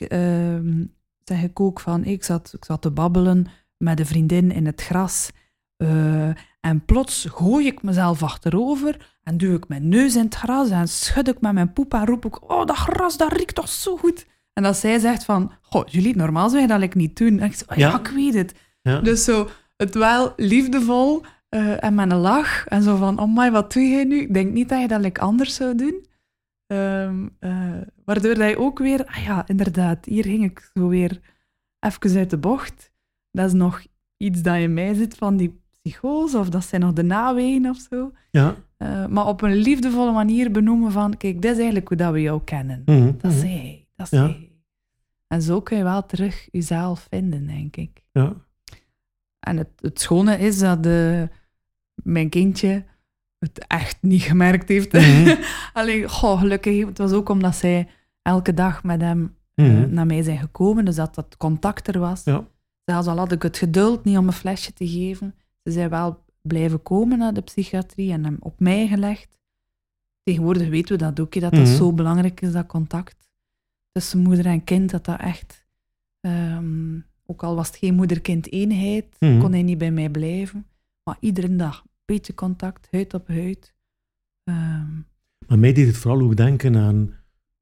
Speaker 2: ehm, zeg ik ook van, ik zat, ik zat te babbelen met een vriendin in het gras. eh, en plots gooi ik mezelf achterover en duw ik mijn neus in het gras en schud ik met mijn poep en roep ik, oh, dat gras, dat riekt toch zo goed. En dat zij zegt van, goh, jullie, normaal zou je dat like niet doen. En ik zeg, oh, ja.
Speaker 1: Ja.
Speaker 2: ik weet het.
Speaker 1: Ja.
Speaker 2: Dus zo, het wel liefdevol eh, en met een lach. En zo van, oh my, wat doe jij nu? Ik denk niet dat je dat like anders zou doen. Ehm, eh, waardoor dat je ook weer, ah ja, inderdaad, hier ging ik zo weer even uit de bocht. Dat is nog iets dat in mij zit van die psychose, of dat zijn nog de nawegen of zo.
Speaker 1: Ja.
Speaker 2: Eh, maar op een liefdevolle manier benoemen van, kijk, dit is eigenlijk hoe dat we jou kennen.
Speaker 1: Mhm,
Speaker 2: Dat is
Speaker 1: mhm.
Speaker 2: hij, dat is
Speaker 1: Ja.
Speaker 2: hij. En zo kun je wel terug jezelf vinden, denk ik.
Speaker 1: ja.
Speaker 2: En het, het schone is dat de, mijn kindje het echt niet gemerkt heeft.
Speaker 1: Mhm.
Speaker 2: Alleen, goh, gelukkig, het was ook omdat zij elke dag met hem eh,
Speaker 1: Mhm.
Speaker 2: naar mij zijn gekomen, dus dat dat contact er was.
Speaker 1: Ja.
Speaker 2: Zelfs al had ik het geduld niet om een flesje te geven, ze zijn wel blijven komen naar de psychiatrie en hem op mij gelegd. Tegenwoordig weten we dat ook, dat dat
Speaker 1: Mhm.
Speaker 2: zo belangrijk is, dat contact tussen moeder en kind, dat dat echt... ehm, ook al was het geen moeder-kind-eenheid, kon hij niet bij mij blijven. Maar iedere dag, contact, huid op huid. Ehm,
Speaker 1: Maar mij deed het vooral ook denken aan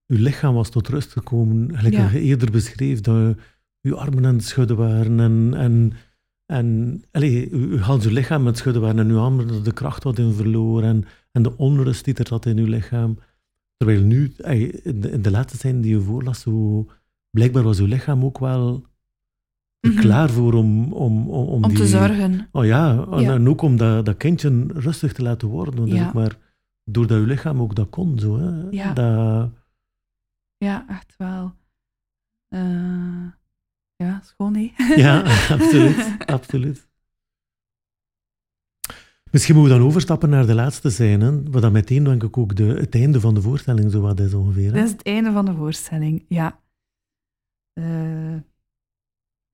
Speaker 1: uw lichaam was tot rust gekomen. Gelijk
Speaker 2: Ja.
Speaker 1: je eerder beschreef, dat uw armen aan het schudden waren en, en, en allee, uw, uw uw lichaam aan het schudden waren en uw armen de kracht wat in verloor en, en de onrust die er zat in uw lichaam. Terwijl nu, ey, in de, in de laatste zijn die je voorlas, zo, blijkbaar was uw lichaam ook wel
Speaker 2: Mhm.
Speaker 1: klaar voor om, om, om, om,
Speaker 2: om
Speaker 1: die...
Speaker 2: te zorgen.
Speaker 1: Oh ja, en,
Speaker 2: Ja.
Speaker 1: en ook om dat, dat kindje rustig te laten worden.
Speaker 2: Ja.
Speaker 1: ook maar doordat uw lichaam ook dat kon. Zo, hè.
Speaker 2: Ja.
Speaker 1: Dat,
Speaker 2: Ja, echt wel. Eh, ja, schoon, hè?
Speaker 1: ja, absoluut, absoluut. Misschien moeten we dan overstappen naar de laatste scène, wat dan meteen denk ik ook de, het einde van de voorstelling zo wat is ongeveer. hè.
Speaker 2: Dat is het einde van de voorstelling, ja. Eh,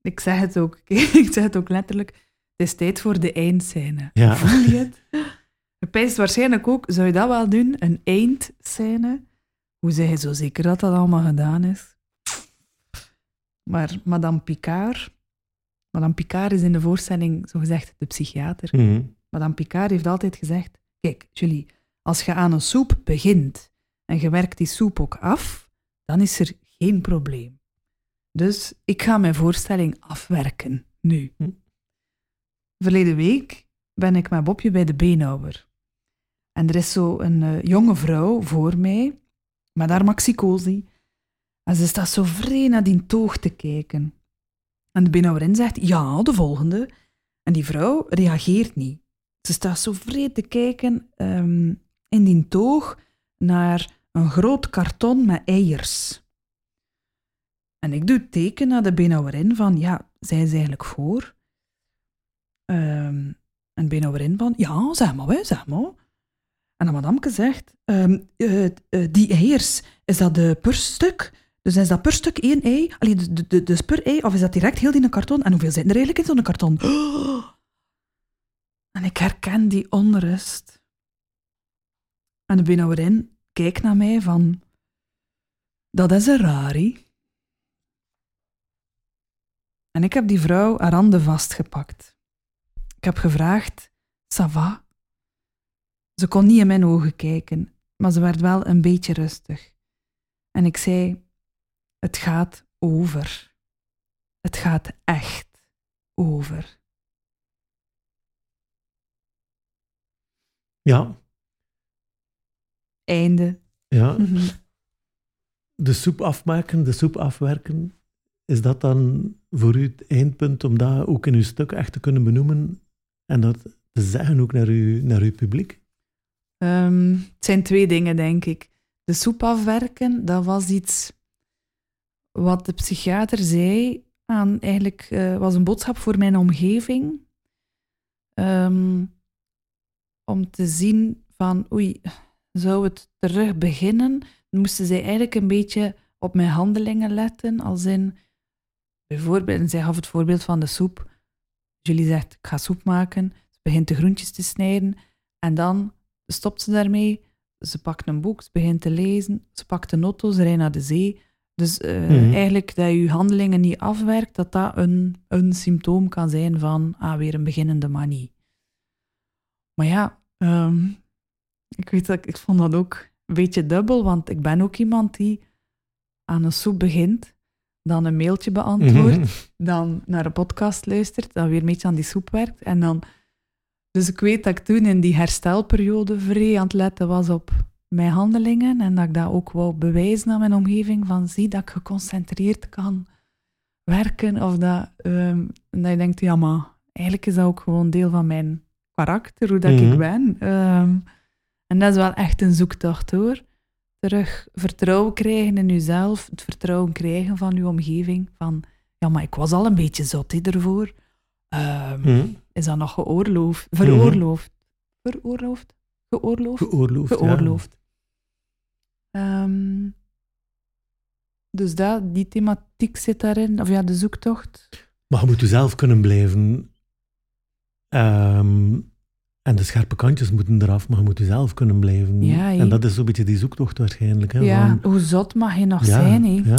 Speaker 2: ik zeg het ook, ik zeg het ook letterlijk. Het is tijd voor de eindscène.
Speaker 1: Ja.
Speaker 2: Voel je het? Je pijst waarschijnlijk ook, zou je dat wel doen? Een eindscène? Hoe zeg je zo zeker dat dat allemaal gedaan is? Maar Madame Picard... Madame Picard is in de voorstelling, zogezegd, de psychiater.
Speaker 1: Mhm.
Speaker 2: Madame Picard heeft altijd gezegd: Kijk, Julie, als je aan een soep begint en je werkt die soep ook af, dan is er geen probleem. Dus ik ga mijn voorstelling afwerken, nu.
Speaker 1: Hm.
Speaker 2: Verleden week ben ik met Bobje bij de beenhouwer. En er is zo een eh, jonge vrouw voor mij, met haar maxicosi. En ze staat zo vreemd naar die toog te kijken. En de beenhouwerin zegt, ja, de volgende. En die vrouw reageert niet. Ze staat zo vreed te kijken ehm, in die toog naar een groot karton met eiers. En ik doe teken naar de beenhouwerin van, ja, zij is eigenlijk voor. Ehm, en de beenhouwerin van, ja, zeg maar, hè, zeg maar. En dan madamke zegt, ehm, eh, eh, die eiers, is dat de per stuk? Dus is dat per stuk één ei? Allee, dus, dus per ei? Of is dat direct heel in een karton? En hoeveel zit er eigenlijk in zo'n karton? En ik herken die onrust. En de benauwerin kijkt naar mij van... Dat is een rari. En ik heb die vrouw haar handen vastgepakt. Ik heb gevraagd, ça va? Ze kon niet in mijn ogen kijken, maar ze werd wel een beetje rustig. En ik zei, het gaat over. Het gaat echt over.
Speaker 1: Ja,
Speaker 2: Einde.
Speaker 1: ja.
Speaker 2: Mhm.
Speaker 1: De soep afmaken, de soep afwerken, is dat dan voor u het eindpunt om dat ook in uw stuk echt te kunnen benoemen en dat te zeggen ook naar uw, naar uw publiek?
Speaker 2: Ehm, het zijn twee dingen, denk ik. De soep afwerken, dat was iets wat de psychiater zei. Aan, eigenlijk eh, was een boodschap voor mijn omgeving. Ehm, om te zien van, oei, zou het terug beginnen? Moesten zij eigenlijk een beetje op mijn handelingen letten. Als in, bijvoorbeeld, en zij gaf het voorbeeld van de soep. Julie zegt, ik ga soep maken. Ze begint de groentjes te snijden. En dan stopt ze daarmee. Ze pakt een boek, ze begint te lezen. Ze pakt een auto, ze rijdt naar de zee. Dus eh,
Speaker 1: Mhm.
Speaker 2: eigenlijk dat je handelen niet afwerkt, dat dat een, een symptoom kan zijn van ah, weer een beginnende manie. Maar ja, ehm, ik weet dat ik, ik vond dat ook een beetje dubbel, want ik ben ook iemand die aan een soep begint, dan een mailtje beantwoordt,
Speaker 1: Mhm.
Speaker 2: dan naar een podcast luistert, dan weer een beetje aan die soep werkt. En dan... Dus ik weet dat ik toen in die herstelperiode vrij aan het letten was op mijn handelingen en dat ik dat ook wou bewijzen aan mijn omgeving, van zie dat ik geconcentreerd kan werken, of dat, ehm, dat je denkt, ja maar, eigenlijk is dat ook gewoon deel van mijn karakter, hoe dat
Speaker 1: Mhm.
Speaker 2: ik ben. Ehm, en dat is wel echt een zoektocht hoor. Terug vertrouwen krijgen in jezelf, het vertrouwen krijgen van je omgeving, van ja, maar ik was al een beetje zot hè, ervoor. Ehm,
Speaker 1: Mhm.
Speaker 2: Is dat nog geoorloofd? Veroorloofd? Veroorloofd? Geoorloofd?
Speaker 1: Geoorloofd. ja.
Speaker 2: Geoorloofd. Ehm, dus dat, die thematiek zit daarin, of ja, de zoektocht.
Speaker 1: Maar je moet jezelf kunnen blijven. Ehm, en de scherpe kantjes moeten eraf, maar je moet jezelf kunnen blijven.
Speaker 2: Ja,
Speaker 1: en dat is zo'n beetje die zoektocht waarschijnlijk. Hè,
Speaker 2: ja,
Speaker 1: van-
Speaker 2: hoe zot mag je nog zijn? Hè?
Speaker 1: ja.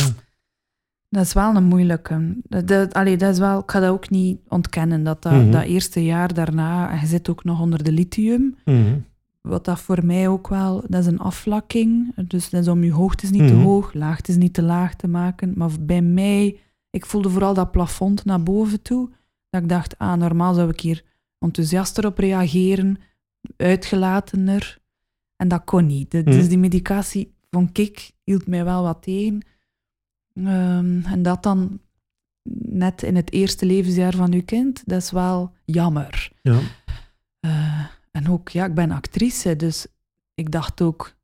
Speaker 2: Dat is wel een moeilijke. Dat, dat, allee, dat is wel, ik ga dat ook niet ontkennen, dat, dat,
Speaker 1: Mhm.
Speaker 2: dat eerste jaar daarna, en je zit ook nog onder de lithium,
Speaker 1: Mhm.
Speaker 2: wat dat voor mij ook wel, dat is een afvlakking. Dus dat is om je hoogtes niet te
Speaker 1: Mhm.
Speaker 2: hoog, laagtes niet te laag te maken. Maar bij mij, ik voelde vooral dat plafond naar boven toe. Dat ik dacht, ah, normaal zou ik hier enthousiaster op reageren, uitgelatener. En dat kon niet. De-. Dus die medicatie vond ik, hield mij wel wat tegen. Ehm, en dat dan net in het eerste levensjaar van uw kind, dat is wel jammer.
Speaker 1: ja.
Speaker 2: Eh, en ook, ja, ik ben actrice, dus ik dacht ook,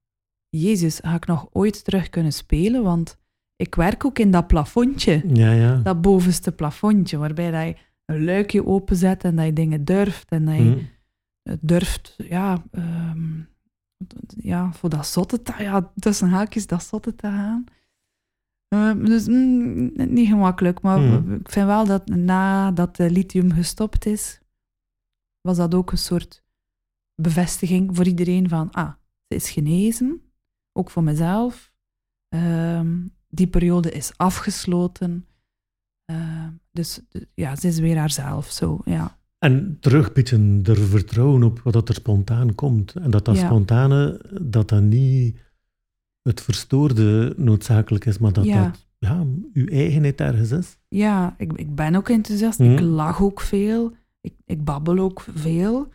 Speaker 2: Jezus, ga ik nog ooit terug kunnen spelen? Want ik werk ook in dat plafondje,
Speaker 1: Ja, ja.
Speaker 2: dat bovenste plafondje, waarbij dat je een luikje openzet en dat je dingen durft en dat je
Speaker 1: Mhm.
Speaker 2: durft, ja, ehm, ja, voor dat zotte te, ja, tussen haakjes dat zotte te gaan. Ehm, dus mm, niet gemakkelijk, maar
Speaker 1: Mhm.
Speaker 2: ik vind wel dat nadat de lithium gestopt is, was dat ook een soort bevestiging voor iedereen van, ah, ze is genezen, ook voor mezelf. Ehm, die periode is afgesloten. Ehm, dus ja, ze is weer haarzelf, zo, ja.
Speaker 1: En terug een beetje er vertrouwen op wat dat er spontaan komt. En dat dat
Speaker 2: Ja.
Speaker 1: spontane, dat dat niet het verstoorde noodzakelijk is, maar dat
Speaker 2: Ja.
Speaker 1: dat ja, uw eigenheid ergens is.
Speaker 2: Ja, ik, ik ben ook enthousiast.
Speaker 1: Mhm.
Speaker 2: Ik lach ook veel. Ik, ik babbel ook veel.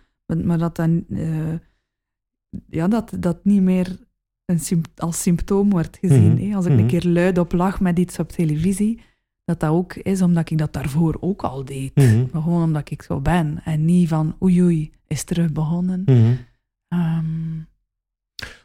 Speaker 2: Maar, dat dan, eh, ja, dat, dat niet meer een als symptoom wordt gezien.
Speaker 1: Mhm.
Speaker 2: hè. Als ik
Speaker 1: Mhm.
Speaker 2: een keer luid op lach met iets op televisie, dat dat ook is omdat ik dat daarvoor ook al deed.
Speaker 1: Mhm.
Speaker 2: Maar gewoon omdat ik zo ben. En niet van, oei oei, is terug begonnen. Ehm,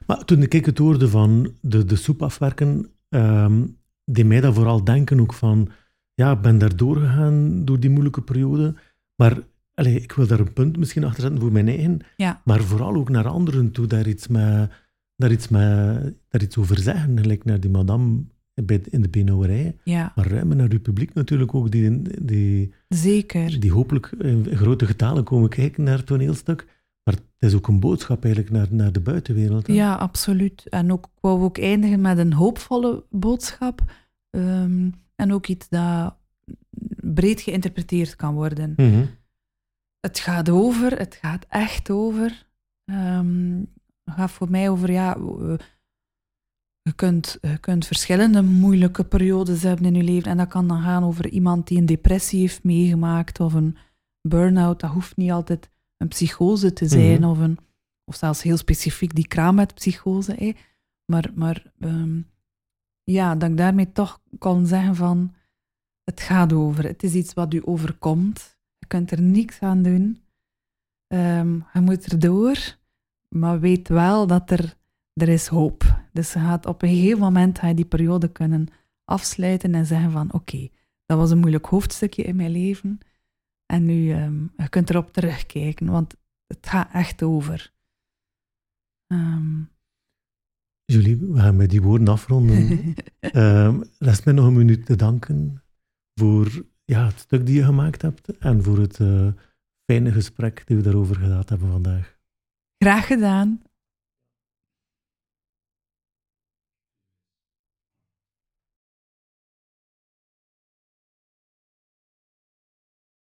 Speaker 1: Maar toen ik het hoorde van de, de soep afwerken, ehm deed mij dat vooral denken ook van, ja, ik ben daar doorgegaan door die moeilijke periode, maar allee, ik wil daar een punt misschien achter zetten voor mijn eigen,
Speaker 2: ja,
Speaker 1: maar vooral ook naar anderen toe, daar iets, mee, daar iets, mee, daar iets over zeggen, gelijk naar die madame in de beenhouwerij,
Speaker 2: Ja,
Speaker 1: maar ruimer naar uw publiek natuurlijk ook, die, die,
Speaker 2: zeker.
Speaker 1: die hopelijk in grote getalen komen kijken naar het toneelstuk. Maar het is ook een boodschap eigenlijk naar, naar de buitenwereld. hè?
Speaker 2: Ja, absoluut. En ook, ik wou ook eindigen met een hoopvolle boodschap. Ehm, en ook iets dat breed geïnterpreteerd kan worden.
Speaker 1: Mhm.
Speaker 2: Het gaat over, het gaat echt over. Ehm, het gaat voor mij over, ja, je kunt, je kunt verschillende moeilijke periodes hebben in je leven. En dat kan dan gaan over iemand die een depressie heeft meegemaakt of een burn-out. Dat hoeft niet altijd een psychose te zijn
Speaker 1: Mhm.
Speaker 2: of, een, of zelfs heel specifiek die kraammetpsychose. Hè. Maar, maar ehm, ja, dat ik daarmee toch kon zeggen van, het gaat over. Het is iets wat u overkomt. Je kunt er niks aan doen. Ehm, je moet erdoor, maar weet wel dat er, er is hoop. Dus je gaat op een gegeven moment ga je die periode kunnen afsluiten en zeggen van oké, dat was een moeilijk hoofdstukje in mijn leven. En nu, ehm, je kunt erop terugkijken, want het gaat echt over. Ehm,
Speaker 1: Julie, we gaan met die woorden afronden. Ehm rest mij nog een minuut te danken voor ja, het stuk die je gemaakt hebt en voor het eh, fijne gesprek dat we daarover gehad hebben vandaag.
Speaker 2: graag gedaan.